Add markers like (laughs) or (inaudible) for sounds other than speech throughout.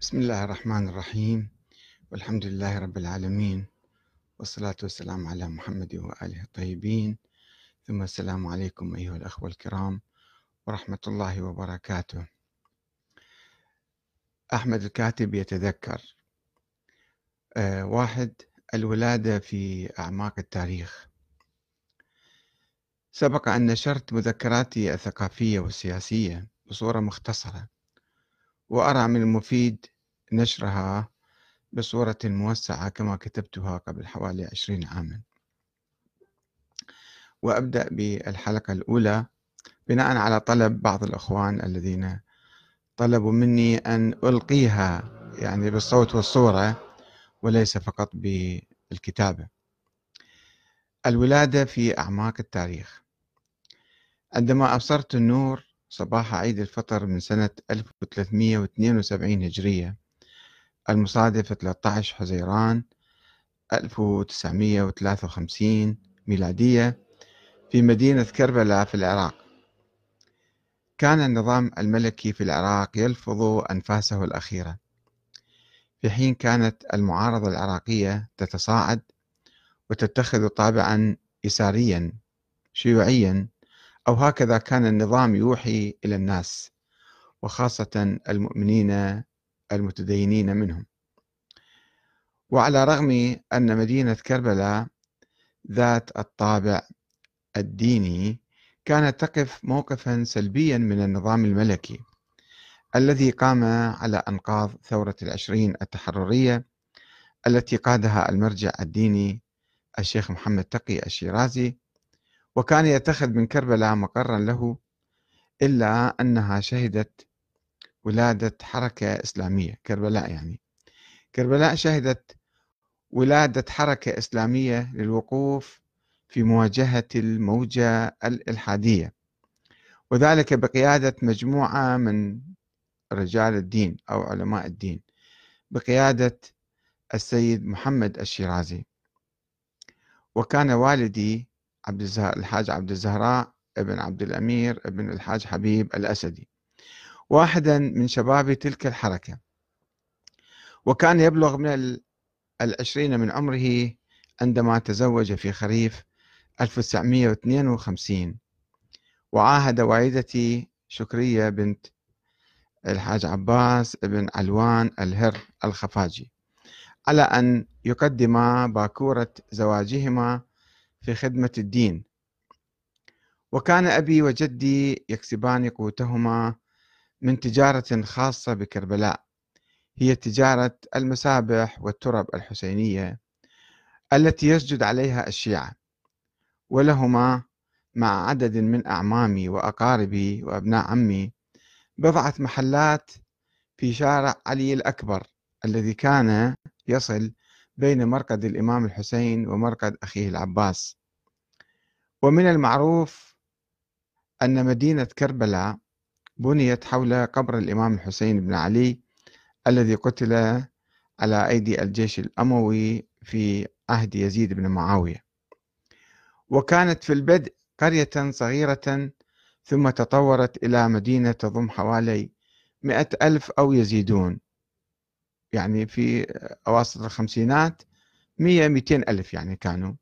بسم الله الرحمن الرحيم. والحمد لله رب العالمين. والصلاة والسلام على محمد وآله الطيبين. ثم السلام عليكم أيها الأخوة الكرام ورحمة الله وبركاته. أحمد الكاتب يتذكر آه واحد الولادة في أعماق التاريخ. سبق أن نشرت مذكراتي الثقافية والسياسية بصورة مختصرة. وأرى من المفيد نشرها بصورة موسعة كما كتبتها قبل حوالي عشرين عاما. وأبدأ بالحلقة الأولى بناء على طلب بعض الأخوان الذين طلبوا مني أن ألقيها يعني بالصوت والصورة وليس فقط بالكتابة. الولادة في أعماق التاريخ. عندما أبصرت النور صباح عيد الفطر من سنة 1372 هجرية. المصادف 13 حزيران 1953 ميلادية في مدينة كربلاء في العراق. كان النظام الملكي في العراق يلفظ أنفاسه الأخيرة. في حين كانت المعارضة العراقية تتصاعد وتتخذ طابعا يساريا شيوعيا أو هكذا كان النظام يوحي إلى الناس وخاصة المؤمنين المتدينين منهم. وعلى رغم أن مدينة كربلاء ذات الطابع الديني كانت تقف موقفا سلبيا من النظام الملكي الذي قام على أنقاض ثورة العشرين التحررية التي قادها المرجع الديني الشيخ محمد تقي الشيرازي وكان يتخذ من كربلاء مقرا له إلا أنها شهدت ولادة حركة إسلامية كربلاء يعني. كربلاء شهدت ولادة حركة إسلامية للوقوف في مواجهة الموجة الإلحادية. وذلك بقيادة مجموعة من رجال الدين أو علماء الدين بقيادة السيد محمد الشيرازي. وكان والدي عبد الزهر الحاج عبد الزهراء ابن عبد الأمير ابن الحاج حبيب الأسدي. واحدا من شباب تلك الحركة. وكان يبلغ من العشرين من عمره عندما تزوج في خريف 1952 وعاهد والدتي شكرية بنت الحاج عباس ابن علوان الهر الخفاجي على أن يقدما باكورة زواجهما في خدمة الدين. وكان أبي وجدي يكسبان قوتهما من تجارة خاصة بكربلاء. هي تجارة المسابح والترب الحسينية التي يسجد عليها الشيعة ولهما مع عدد من أعمامي وأقاربي وأبناء عمي بضعة محلات في شارع علي الأكبر الذي كان يصل بين مرقد الإمام الحسين ومرقد أخيه العباس. ومن المعروف أن مدينة كربلاء بنيت حول قبر الإمام الحسين بن علي الذي قتل على أيدي الجيش الأموي في عهد يزيد بن معاوية. وكانت في البدء قرية صغيرة ثم تطورت إلى مدينة تضم حوالي مئة ألف أو يزيدون. يعني في أواسط الخمسينات مية مئتين ألف يعني كانوا.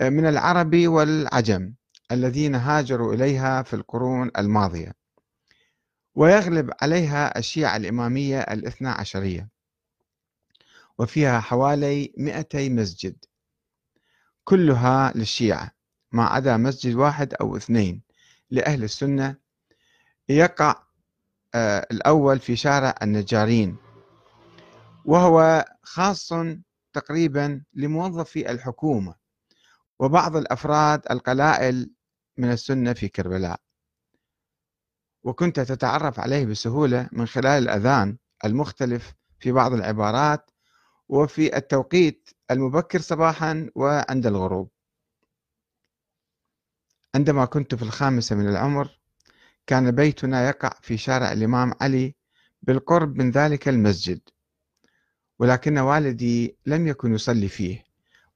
من العرب والعجم الذين هاجروا إليها في القرون الماضية. ويغلب عليها الشيعة الإمامية الاثنى عشرية. وفيها حوالي 200 مسجد. كلها للشيعة ما عدا مسجد واحد أو اثنين لأهل السنة. يقع آه، الأول في شارع النجارين. وهو خاص تقريبا لموظفي الحكومة وبعض الأفراد القلائل من السنة في كربلاء. وكنت تتعرف عليه بسهولة من خلال الأذان المختلف في بعض العبارات وفي التوقيت المبكر صباحا وعند الغروب. عندما كنت في الخامسة من العمر كان بيتنا يقع في شارع الإمام علي بالقرب من ذلك المسجد. ولكن والدي لم يكن يصلي فيه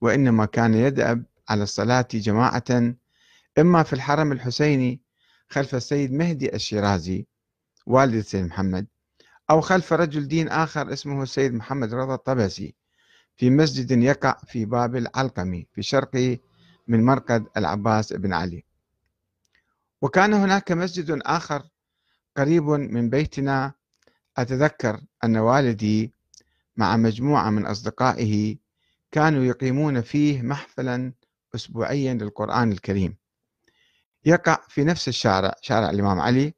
وإنما كان يدأب على الصلاة جماعة إما في الحرم الحسيني خلف السيد مهدي الشيرازي والد السيد محمد أو خلف رجل دين آخر اسمه السيد محمد رضا الطبسي في مسجد يقع في باب العلقمي في شرق من مرقد العباس بن علي. وكان هناك مسجد آخر قريب من بيتنا أتذكر أن والدي مع مجموعة من أصدقائه كانوا يقيمون فيه محفلا أسبوعيا للقرآن الكريم. يقع في نفس الشارع شارع الإمام علي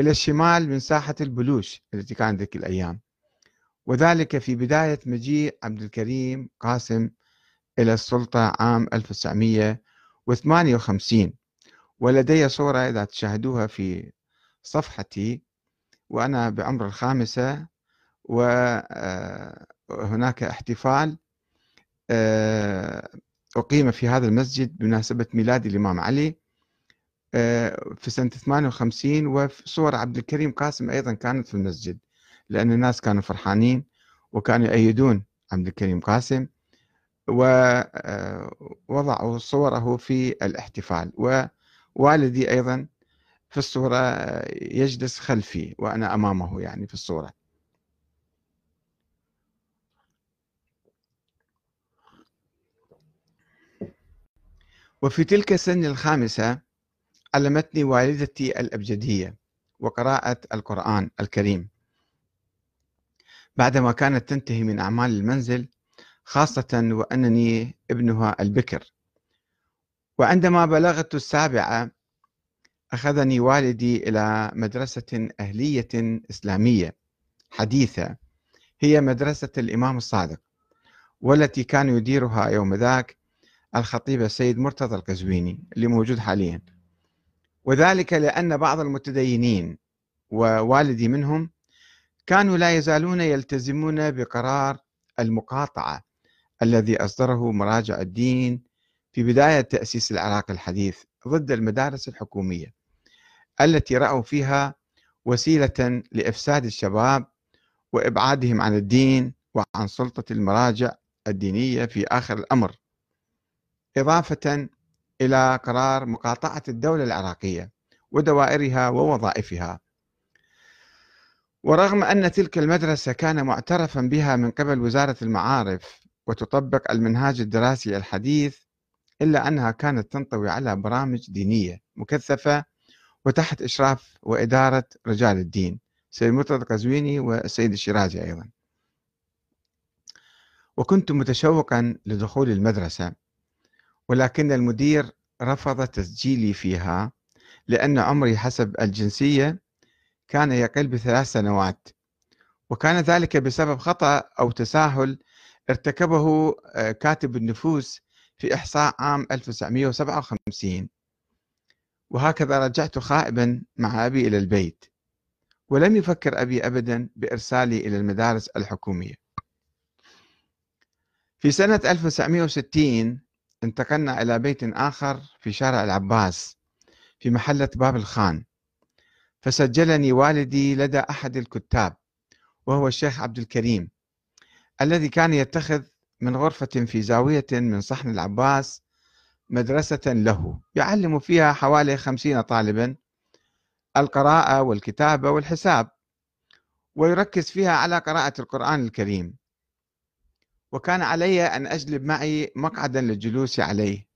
إلى الشمال من ساحة البلوش التي كانت ذيك الأيام. وذلك في بداية مجيء عبد الكريم قاسم إلى السلطة عام 1958 ولدي صورة إذا تشاهدوها في صفحتي وأنا بعمر الخامسة وهناك احتفال آه، أقيم في هذا المسجد بمناسبة ميلاد الإمام علي آه، في سنة 58 وصور عبد الكريم قاسم أيضا كانت في المسجد لأن الناس كانوا فرحانين وكانوا يأيدون عبد الكريم قاسم ووضعوا آه، صوره في الاحتفال ووالدي أيضا في الصورة يجلس خلفي وأنا أمامه يعني في الصورة. وفي تلك السنة الخامسة علمتني والدتي الأبجدية وقراءة القرآن الكريم. بعدما كانت تنتهي من أعمال المنزل خاصة وأنني ابنها البكر. وعندما بلغت السابعة أخذني والدي إلى مدرسة أهلية إسلامية حديثة هي مدرسة الإمام الصادق والتي كان يديرها يوم ذاك الخطيب السيد مرتضى القزويني اللي موجود حاليا. وذلك لأن بعض المتدينين ووالدي منهم كانوا لا يزالون يلتزمون بقرار المقاطعة الذي أصدره مراجع الدين في بداية تأسيس العراق الحديث ضد المدارس الحكومية التي رأوا فيها وسيلة لإفساد الشباب وإبعادهم عن الدين وعن سلطة المراجع الدينية في آخر الأمر. إضافة إلى قرار مقاطعة الدولة العراقية ودوائرها ووظائفها. ورغم أن تلك المدرسة كان معترفا بها من قبل وزارة المعارف وتطبق المنهاج الدراسي الحديث إلا أنها كانت تنطوي على برامج دينية مكثفة وتحت إشراف وإدارة رجال الدين سيد مرتضى القزويني والسيد الشيرازي أيضا. وكنت متشوقا لدخول المدرسة. ولكن المدير رفض تسجيلي فيها لأن عمري حسب الجنسية كان يقل بثلاث سنوات وكان ذلك بسبب خطأ أو تساهل ارتكبه آه، كاتب النفوس في إحصاء عام 1957 وهكذا رجعت خائبا مع أبي إلى البيت ولم يفكر أبي أبدا بإرسالي إلى المدارس الحكومية. في سنة 1960 انتقلنا إلى بيت آخر في شارع العباس في محلة باب الخان. فسجلني والدي لدى أحد الكتاب وهو الشيخ عبد الكريم الذي كان يتخذ من غرفة في زاوية من صحن العباس مدرسة له يعلم فيها حوالي خمسين طالبا القراءة والكتابة والحساب ويركز فيها على قراءة القرآن الكريم. وكان علي أن أجلب معي مقعدا للجلوس عليه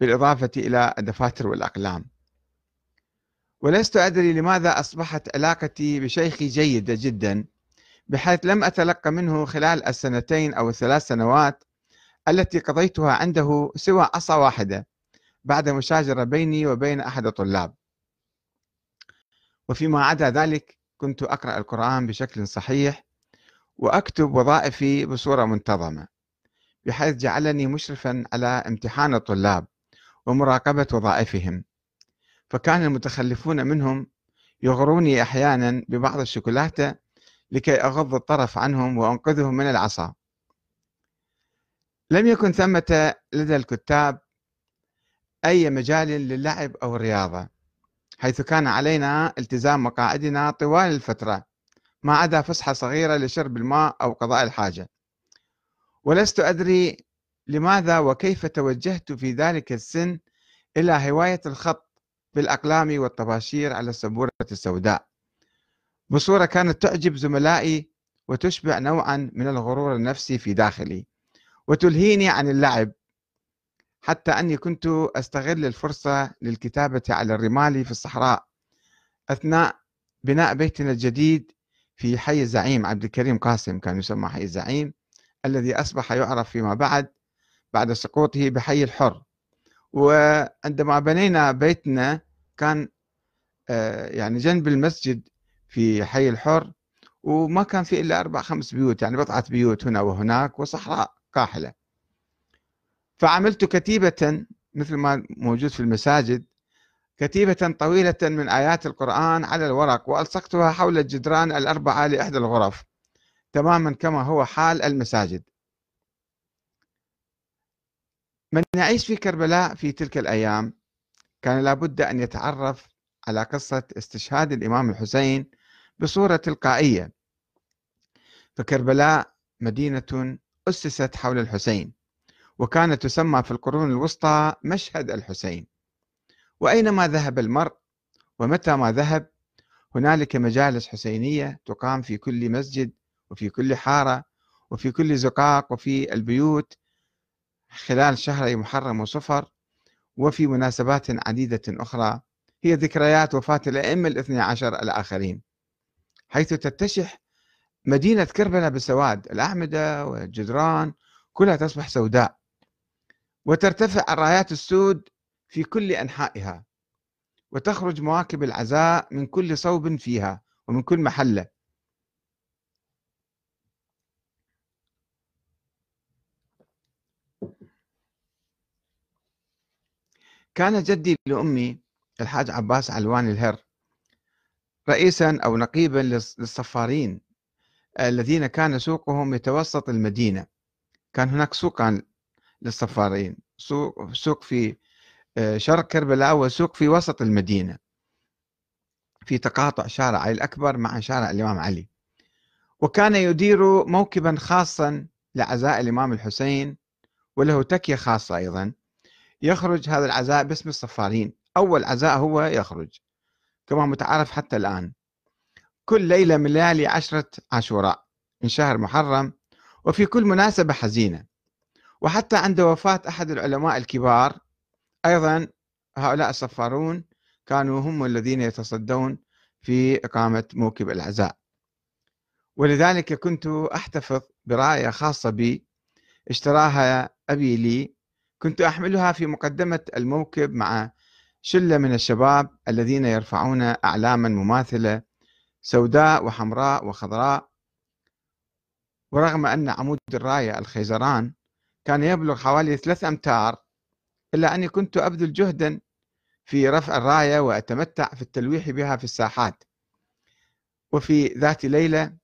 بالإضافة إلى الدفاتر والأقلام. ولست أدري لماذا أصبحت علاقتي بشيخي جيدة جدا بحيث لم أتلقى منه خلال السنتين أو الثلاث سنوات التي قضيتها عنده سوى عصا واحدة بعد مشاجرة بيني وبين أحد الطلاب. وفيما عدا ذلك كنت أقرأ القرآن بشكل صحيح وأكتب وظائفي بصورة منتظمة بحيث جعلني مشرفا على امتحان الطلاب ومراقبة وظائفهم. فكان المتخلفون منهم يغروني أحيانا ببعض الشوكولاتة لكي أغض الطرف عنهم وأنقذهم من العصا. لم يكن ثمة لدى الكتاب أي مجال للعب أو الرياضة حيث كان علينا التزام مقاعدنا طوال الفترة. ما عدا فسحة صغيرة لشرب الماء أو قضاء الحاجة. ولست أدري لماذا وكيف توجهت في ذلك السن إلى هواية الخط بالأقلام والطباشير على السبورة السوداء. بصورة كانت تعجب زملائي وتشبع نوعا من الغرور النفسي في داخلي وتلهيني عن اللعب حتى أني كنت أستغل الفرصة للكتابة على الرمال في الصحراء أثناء بناء بيتنا الجديد في حي الزعيم عبد الكريم قاسم كان يسمى حي الزعيم الذي أصبح يعرف فيما بعد بعد سقوطه بحي الحر. وعندما بنينا بيتنا كان آه، يعني جنب المسجد في حي الحر وما كان في إلا أربع خمس بيوت يعني بضعة بيوت هنا وهناك وصحراء قاحلة فعملت كتيبة مثل ما موجود في المساجد كتيبة طويلة من آيات القرآن على الورق وألصقتها حول الجدران الأربعة لإحدى الغرف تماما كما هو حال المساجد. من يعيش في كربلاء في تلك الأيام كان لابد أن يتعرف على قصة استشهاد الإمام الحسين بصورة تلقائية. فكربلاء مدينة أسست حول الحسين وكانت تسمى في القرون الوسطى مشهد الحسين. وأينما ذهب المرء ومتى ما ذهب؟ هنالك مجالس حسينية تقام في كل مسجد وفي كل حارة وفي كل زقاق وفي البيوت خلال شهري محرم وصفر وفي مناسبات عديدة أخرى. هي ذكريات وفاة الأئمة الاثني عشر الآخرين. حيث تتشح مدينة كربلاء بالسواد الأعمدة والجدران كلها تصبح سوداء. وترتفع الرايات السود في كل أنحائها وتخرج مواكب العزاء من كل صوب فيها ومن كل محلة. كان جدي لأمي الحاج عباس علوان الهر رئيسا أو نقيبا للصفارين الذين كان سوقهم يتوسط المدينة. كان هناك سوقا للصفارين سوق, سوق في آه، شرق كربلاء وسوق في وسط المدينة في تقاطع شارع الأكبر مع شارع الإمام علي. وكان يدير موكبا خاصا لعزاء الإمام الحسين وله تكية خاصة أيضا. يخرج هذا العزاء باسم الصفارين. أول عزاء هو يخرج كما متعارف حتى الآن. كل ليلة من ليالي عشرة عاشوراء من شهر محرم وفي كل مناسبة حزينة. وحتى عند وفاة أحد العلماء الكبار أيضا هؤلاء الصفارون كانوا هم الذين يتصدون في إقامة موكب العزاء ولذلك كنت أحتفظ براية خاصة بي اشتراها أبي لي كنت أحملها في مقدمة الموكب مع شلة من الشباب الذين يرفعون أعلاما مماثلة سوداء وحمراء وخضراء. ورغم أن عمود الراية الخيزران كان يبلغ حوالي ثلاث أمتار إلا أني كنت أبذل جهدا في رفع الراية وأتمتع في التلويح بها في الساحات. وفي ذات ليلة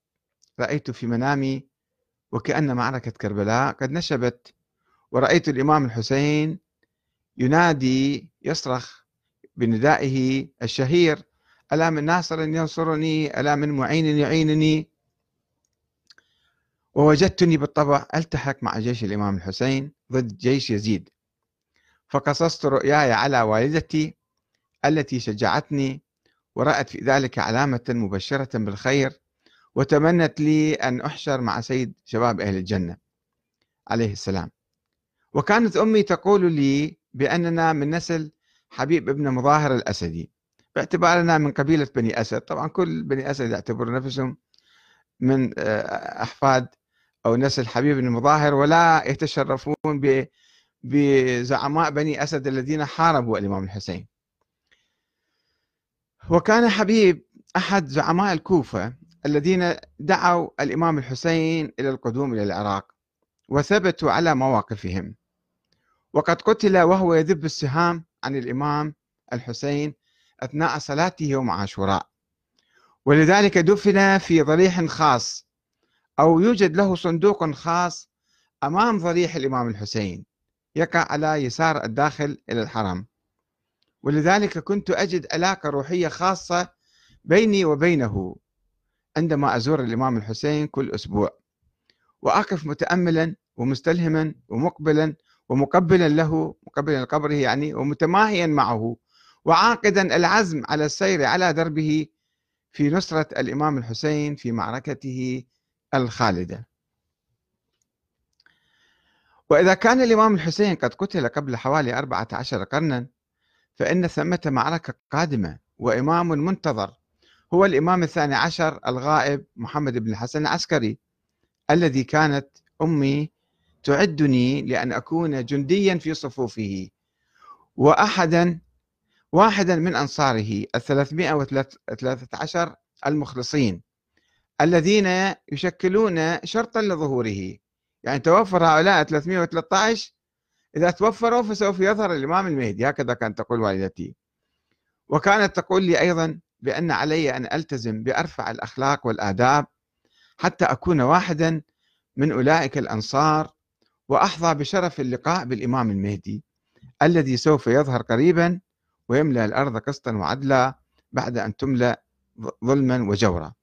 رأيت في منامي وكأن معركة كربلاء قد نشبت ورأيت الإمام الحسين ينادي يصرخ بندائه الشهير ألا من ناصر ينصرني؟ ألا من معين يعينني؟ ووجدتني بالطبع ألتحق مع جيش الإمام الحسين ضد جيش يزيد. فقصصت رؤياي على والدتي التي شجعتني ورأت في ذلك علامة مبشرة بالخير وتمنت لي أن أحشر مع سيد شباب أهل الجنة. عليه السلام. وكانت أمي تقول لي بأننا من نسل حبيب ابن مظاهر الأسدي. باعتبارنا من قبيلة بني أسد. طبعا كل بني أسد يعتبرون نفسهم من آه، أحفاد أو نسل حبيب بن مظاهر ولا يتشرفون بزعماء بني أسد الذين حاربوا الإمام الحسين. وكان حبيب أحد زعماء الكوفة الذين دعوا الإمام الحسين إلى القدوم إلى العراق وثبتوا على مواقفهم. وقد قتل وهو يذب السهام عن الإمام الحسين أثناء صلاته يوم عاشوراء ولذلك دفن في ضريح خاص أو يوجد له صندوق خاص أمام ضريح الإمام الحسين. يقع على يسار الداخل إلى الحرم ولذلك كنت أجد علاقة روحية خاصة بيني وبينه عندما أزور الإمام الحسين كل أسبوع. وأقف متأملا ومستلهما ومقبلا ومقبلا له مقبلا لقبره يعني ومتماهيا معه وعاقدا العزم على السير على دربه في نصرة الإمام الحسين في معركته الخالدة. وإذا كان الإمام الحسين قد قتل قبل حوالي 14 قرنا فإن ثمة معركة قادمة وإمام منتظر هو الإمام الثاني عشر الغائب محمد بن الحسن العسكري الذي كانت أمي تعدني لأن أكون جنديا في صفوفه وأحدا واحدا من أنصاره الثلاثمائة وثلاثة عشر المخلصين الذين يشكلون شرطا لظهوره. يعني توفر هؤلاء 313 إذا توفروا فسوف يظهر الإمام المهدي. هكذا كانت تقول والدتي. وكانت تقول لي أيضا بأن علي أن ألتزم بأرفع الأخلاق والآداب حتى أكون واحدا من أولئك الأنصار وأحظى بشرف اللقاء بالإمام المهدي الذي سوف يظهر قريبا ويملأ الأرض قسطا وعدلا بعد أن تملأ ظلما وجورا.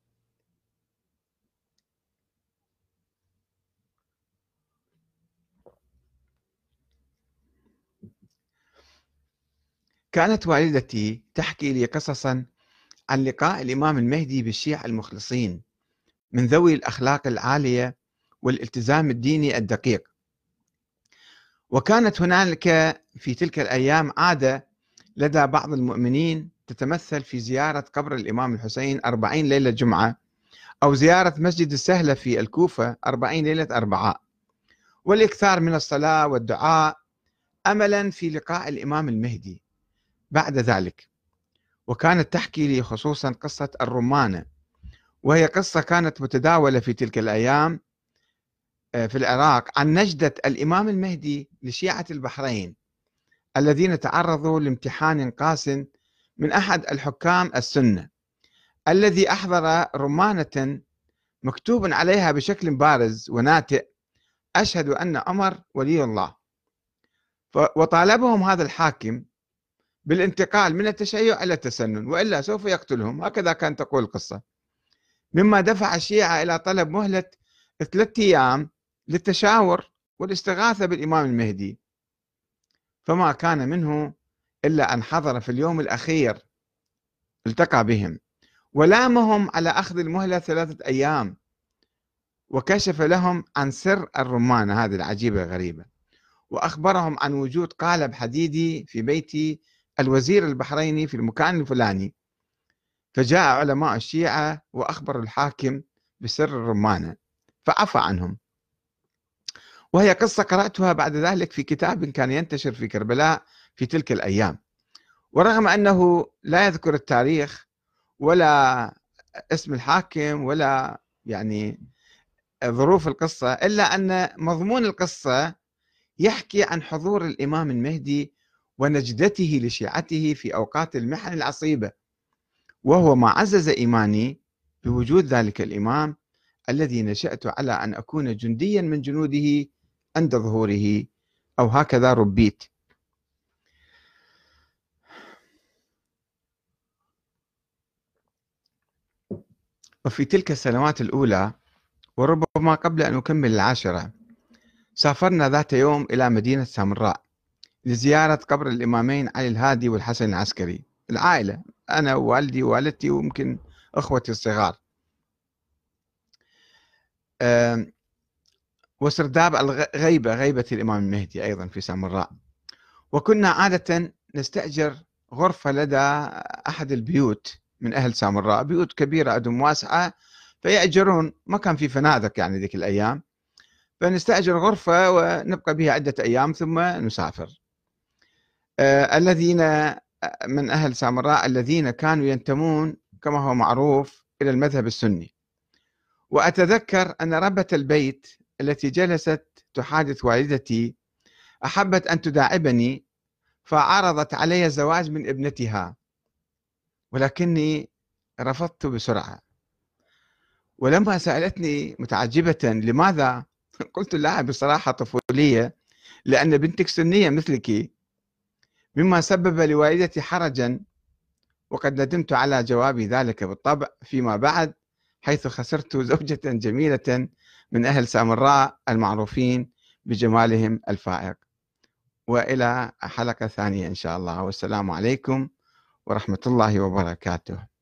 كانت والدتي تحكي لي قصصا عن لقاء الإمام المهدي بالشيعة المخلصين من ذوي الأخلاق العالية والالتزام الديني الدقيق. وكانت هنالك في تلك الأيام عادة لدى بعض المؤمنين تتمثل في زيارة قبر الإمام الحسين أربعين ليلة جمعة أو زيارة مسجد السهلة في الكوفة أربعين ليلة أربعاء. والإكثار من الصلاة والدعاء أملا في لقاء الإمام المهدي. بعد ذلك. وكانت تحكي لي خصوصا قصة الرمانة وهي قصة كانت متداولة في تلك الأيام آه، في العراق عن نجدة الإمام المهدي لشيعة البحرين الذين تعرضوا لامتحان قاس من أحد الحكام السنة الذي أحضر رمانة مكتوب عليها بشكل بارز وناتئ أشهد أن عمر ولي الله. وطالبهم هذا الحاكم بالانتقال من التشيع إلى التسنن وإلا سوف يقتلهم. هكذا كانت تقول القصة. مما دفع الشيعة إلى طلب مهلة ثلاثة أيام للتشاور والاستغاثة بالإمام المهدي. فما كان منه إلا أن حضر في اليوم الأخير التقى بهم. ولامهم على أخذ المهلة ثلاثة أيام وكشف لهم عن سر الرمانة هذه العجيبة الغريبة. وأخبرهم عن وجود قالب حديدي في بيت الوزير البحريني في المكان الفلاني. فجاء علماء الشيعة وأخبروا الحاكم بسر الرمانة فعفى عنهم. وهي قصة قرأتها بعد ذلك في كتاب كان ينتشر في كربلاء في تلك الأيام. ورغم أنه لا يذكر التاريخ ولا اسم الحاكم ولا يعني ظروف القصة إلا أن مضمون القصة يحكي عن حضور الإمام المهدي ونجدته لشيعته في أوقات المحن العصيبة. وهو ما عزز إيماني بوجود ذلك الإمام الذي نشأت على أن أكون جنديا من جنوده عند ظهوره أو هكذا ربيت. وفي تلك السنوات الأولى وربما قبل أن أكمل العاشرة سافرنا ذات يوم إلى مدينة سامراء. لزيارة قبر الإمامين علي الهادي والحسن العسكري. العائلة أنا ووالدي ووالدتي ويمكن أخوتي الصغار. وسرداب الغيبة غيبة الإمام المهدي أيضا في سامراء وكنا عادة نستأجر غرفة لدى أحد البيوت من أهل سامراء بيوت كبيرة أدم واسعة فيأجرون. ما كان في فنادق يعني ذيك الأيام. فنستأجر غرفة ونبقى بها عدة أيام ثم نسافر. الذين آه، من أهل سامراء الذين كانوا ينتمون كما هو معروف إلى المذهب السني. وأتذكر أن ربة البيت التي جلست تحادث والدتي أحبت أن تداعبني فعرضت علي الزواج من ابنتها ولكني رفضت بسرعة. ولما سألتني متعجبة لماذا؟ (laughs) قلت لها بصراحة طفولية لأن بنتك سنية مثلك. مما سبب لوالدتي حرجا وقد ندمت على جواب ذلك بالطبع فيما بعد حيث خسرت زوجة جميلة من أهل سامراء المعروفين بجمالهم الفائق. وإلى حلقة ثانية إن شاء الله. والسلام عليكم ورحمة الله وبركاته.